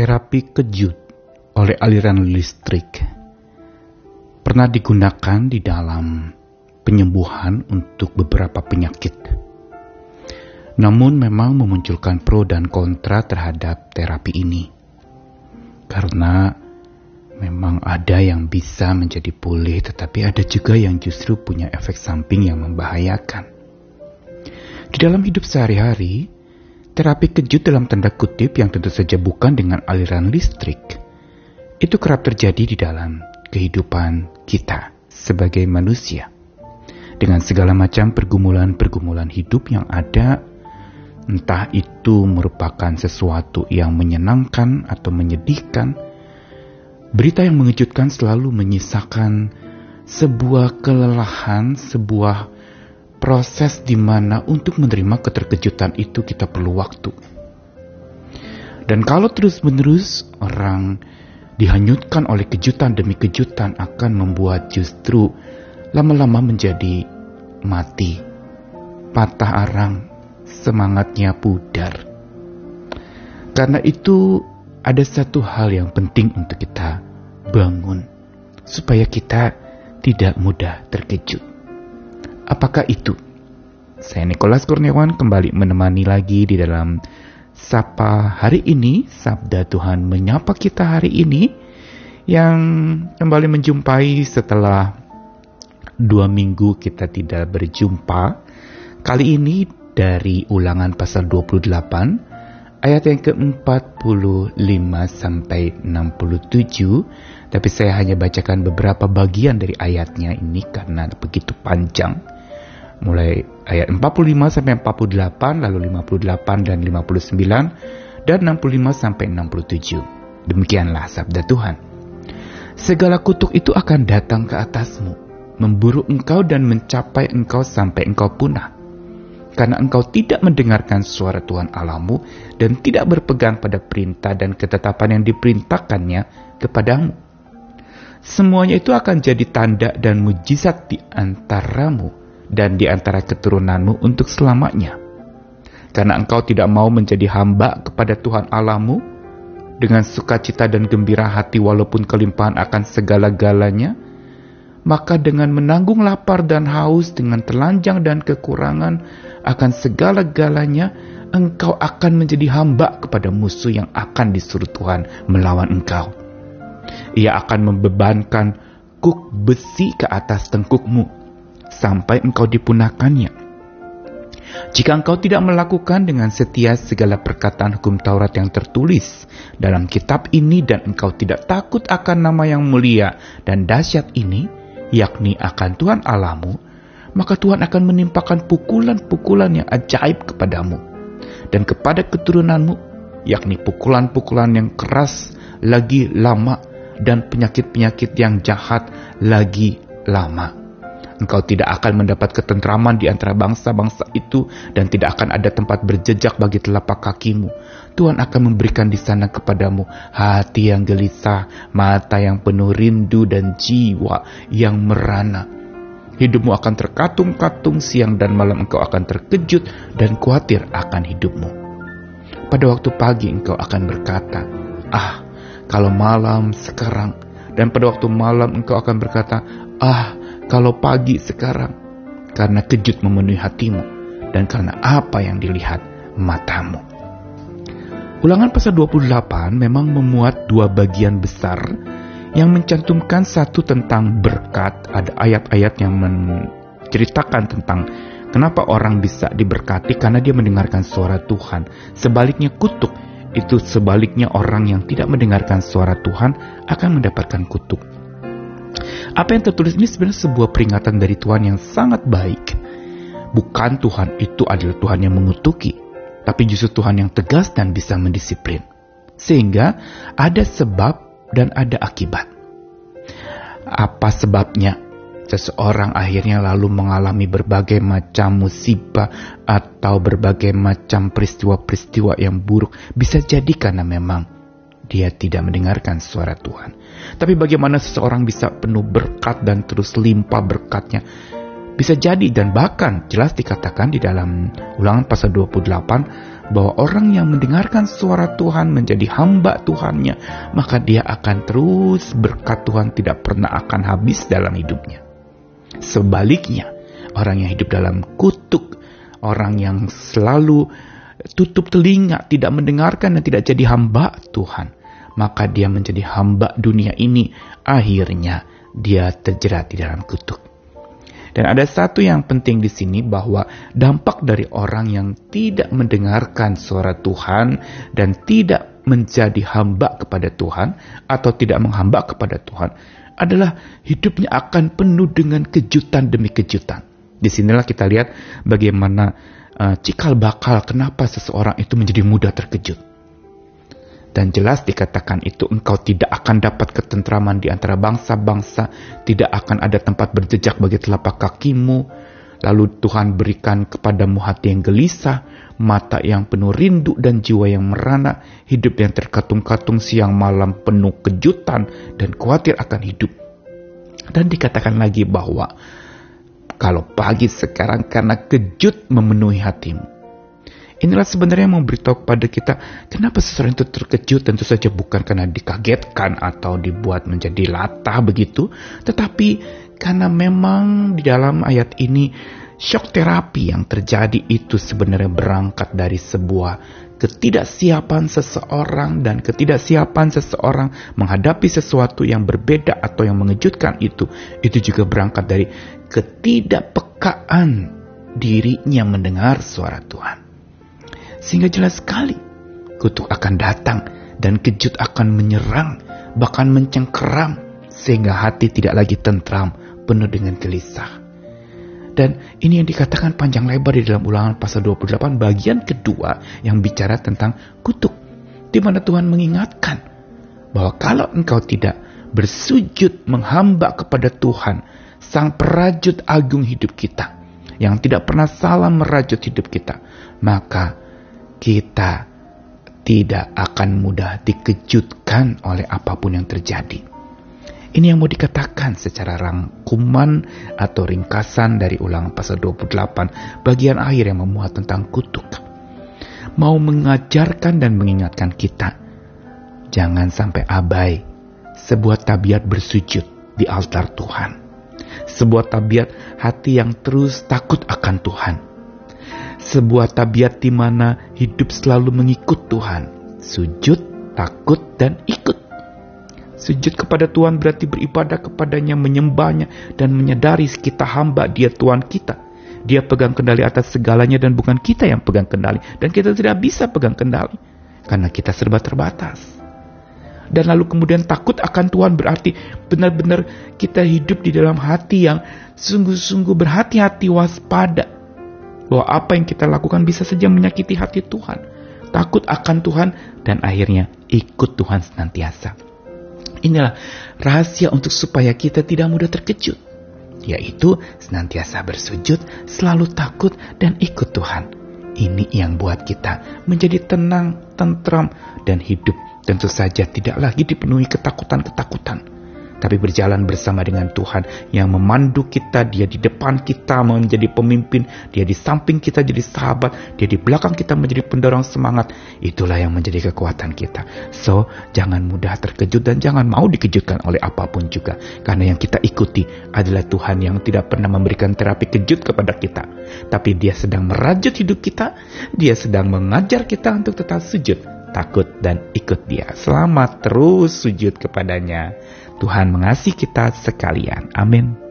Terapi kejut oleh aliran listrik pernah digunakan di dalam penyembuhan untuk beberapa penyakit. Namun memang memunculkan pro dan kontra terhadap terapi ini. Karena memang ada yang bisa menjadi pulih tetapi ada juga yang justru punya efek samping yang membahayakan. Di dalam hidup sehari-hari, Terapi kejut dalam tanda kutip yang tentu saja bukan dengan aliran listrik, itu kerap terjadi di dalam kehidupan kita sebagai manusia. Dengan segala macam pergumulan-pergumulan hidup yang ada, entah itu merupakan sesuatu yang menyenangkan atau menyedihkan, berita yang mengejutkan selalu menyisakan sebuah kelelahan, sebuah proses di mana untuk menerima keterkejutan itu kita perlu waktu. Dan kalau terus-menerus orang dihanyutkan oleh kejutan demi kejutan akan membuat justru lama-lama menjadi mati, patah arang, semangatnya pudar. Karena itu ada satu hal yang penting untuk kita bangun supaya kita tidak mudah terkejut. Apakah itu? Saya Nikolas Kurniawan kembali menemani lagi di dalam Sapa hari ini, Sabda Tuhan menyapa kita hari ini yang kembali menjumpai setelah dua minggu kita tidak berjumpa. Kali ini dari ulangan pasal 28 ayat yang ke-45 sampai 67 tapi saya hanya bacakan beberapa bagian dari ayatnya ini karena begitu panjang mulai ayat 45 sampai 48, lalu 58 dan 59 dan 65 sampai 67. Demikianlah sabda Tuhan. Segala kutuk itu akan datang ke atasmu, memburu engkau dan mencapai engkau sampai engkau punah. Karena engkau tidak mendengarkan suara Tuhan Allahmu dan tidak berpegang pada perintah dan ketetapan yang diperintahkannya kepadamu. Semuanya itu akan jadi tanda dan mujizat di antaramu dan di antara keturunanmu untuk selamanya. Karena engkau tidak mau menjadi hamba kepada Tuhan Allahmu dengan sukacita dan gembira hati walaupun kelimpahan akan segala-galanya, maka dengan menanggung lapar dan haus dengan telanjang dan kekurangan akan segala-galanya, engkau akan menjadi hamba kepada musuh yang akan disuruh Tuhan melawan engkau. Ia akan membebankan kuk besi ke atas tengkukmu sampai engkau dipunahkannya. Jika engkau tidak melakukan dengan setia segala perkataan hukum Taurat yang tertulis dalam kitab ini dan engkau tidak takut akan nama yang mulia dan dahsyat ini, yakni akan Tuhan Allahmu, maka Tuhan akan menimpakan pukulan-pukulan yang ajaib kepadamu dan kepada keturunanmu, yakni pukulan-pukulan yang keras lagi lama dan penyakit-penyakit yang jahat lagi lama. Engkau tidak akan mendapat ketentraman di antara bangsa-bangsa itu dan tidak akan ada tempat berjejak bagi telapak kakimu. Tuhan akan memberikan di sana kepadamu hati yang gelisah, mata yang penuh rindu dan jiwa yang merana. Hidupmu akan terkatung-katung siang dan malam engkau akan terkejut dan khawatir akan hidupmu. Pada waktu pagi engkau akan berkata, Ah, kalau malam sekarang. Dan pada waktu malam engkau akan berkata, Ah, kalau pagi sekarang karena kejut memenuhi hatimu dan karena apa yang dilihat matamu. Ulangan pasal 28 memang memuat dua bagian besar yang mencantumkan satu tentang berkat, ada ayat-ayat yang menceritakan tentang kenapa orang bisa diberkati karena dia mendengarkan suara Tuhan. Sebaliknya kutuk itu sebaliknya orang yang tidak mendengarkan suara Tuhan akan mendapatkan kutuk. Apa yang tertulis ini sebenarnya sebuah peringatan dari Tuhan yang sangat baik. Bukan Tuhan itu adalah Tuhan yang mengutuki, tapi justru Tuhan yang tegas dan bisa mendisiplin. Sehingga ada sebab dan ada akibat. Apa sebabnya? Seseorang akhirnya lalu mengalami berbagai macam musibah atau berbagai macam peristiwa-peristiwa yang buruk. Bisa jadi karena memang dia tidak mendengarkan suara Tuhan. Tapi bagaimana seseorang bisa penuh berkat dan terus limpah berkatnya? Bisa jadi dan bahkan jelas dikatakan di dalam ulangan pasal 28 bahwa orang yang mendengarkan suara Tuhan menjadi hamba Tuhannya, maka dia akan terus berkat Tuhan tidak pernah akan habis dalam hidupnya. Sebaliknya, orang yang hidup dalam kutuk, orang yang selalu tutup telinga, tidak mendengarkan dan tidak jadi hamba Tuhan, maka dia menjadi hamba dunia ini. Akhirnya dia terjerat di dalam kutuk. Dan ada satu yang penting di sini bahwa dampak dari orang yang tidak mendengarkan suara Tuhan dan tidak menjadi hamba kepada Tuhan atau tidak menghamba kepada Tuhan adalah hidupnya akan penuh dengan kejutan demi kejutan. Di sinilah kita lihat bagaimana uh, cikal bakal kenapa seseorang itu menjadi mudah terkejut. Dan jelas dikatakan itu engkau tidak akan dapat ketentraman di antara bangsa-bangsa, tidak akan ada tempat berjejak bagi telapak kakimu. Lalu Tuhan berikan kepadamu hati yang gelisah, mata yang penuh rindu dan jiwa yang merana, hidup yang terkatung-katung siang malam penuh kejutan dan khawatir akan hidup. Dan dikatakan lagi bahwa kalau pagi sekarang karena kejut memenuhi hatimu, Inilah sebenarnya yang memberitahu kepada kita kenapa seseorang itu terkejut tentu saja bukan karena dikagetkan atau dibuat menjadi latah begitu, tetapi karena memang di dalam ayat ini shock terapi yang terjadi itu sebenarnya berangkat dari sebuah ketidaksiapan seseorang dan ketidaksiapan seseorang menghadapi sesuatu yang berbeda atau yang mengejutkan itu itu juga berangkat dari ketidakpekaan dirinya mendengar suara Tuhan. Sehingga jelas sekali kutuk akan datang dan kejut akan menyerang, bahkan mencengkeram sehingga hati tidak lagi tentram, penuh dengan gelisah. Dan ini yang dikatakan panjang lebar di dalam ulangan pasal 28 bagian kedua yang bicara tentang kutuk. Di mana Tuhan mengingatkan bahwa kalau engkau tidak bersujud menghamba kepada Tuhan, sang perajut agung hidup kita, yang tidak pernah salah merajut hidup kita, maka kita tidak akan mudah dikejutkan oleh apa pun yang terjadi. Ini yang mau dikatakan secara rangkuman atau ringkasan dari ulang pasal 28 bagian akhir yang memuat tentang kutuk. Mau mengajarkan dan mengingatkan kita. Jangan sampai abai sebuah tabiat bersujud di altar Tuhan. Sebuah tabiat hati yang terus takut akan Tuhan sebuah tabiat di mana hidup selalu mengikut Tuhan. Sujud, takut, dan ikut. Sujud kepada Tuhan berarti beribadah kepadanya, menyembahnya, dan menyadari kita hamba dia Tuhan kita. Dia pegang kendali atas segalanya dan bukan kita yang pegang kendali. Dan kita tidak bisa pegang kendali. Karena kita serba terbatas. Dan lalu kemudian takut akan Tuhan berarti benar-benar kita hidup di dalam hati yang sungguh-sungguh berhati-hati waspada bahwa apa yang kita lakukan bisa saja menyakiti hati Tuhan. Takut akan Tuhan dan akhirnya ikut Tuhan senantiasa. Inilah rahasia untuk supaya kita tidak mudah terkejut. Yaitu senantiasa bersujud, selalu takut dan ikut Tuhan. Ini yang buat kita menjadi tenang, tentram, dan hidup tentu saja tidak lagi dipenuhi ketakutan-ketakutan tapi berjalan bersama dengan Tuhan yang memandu kita, dia di depan kita menjadi pemimpin, dia di samping kita jadi sahabat, dia di belakang kita menjadi pendorong semangat. Itulah yang menjadi kekuatan kita. So, jangan mudah terkejut dan jangan mau dikejutkan oleh apa pun juga. Karena yang kita ikuti adalah Tuhan yang tidak pernah memberikan terapi kejut kepada kita. Tapi dia sedang merajut hidup kita, dia sedang mengajar kita untuk tetap sujud, takut dan ikut dia. Selamat terus sujud kepadanya. Tuhan mengasihi kita sekalian. Amin.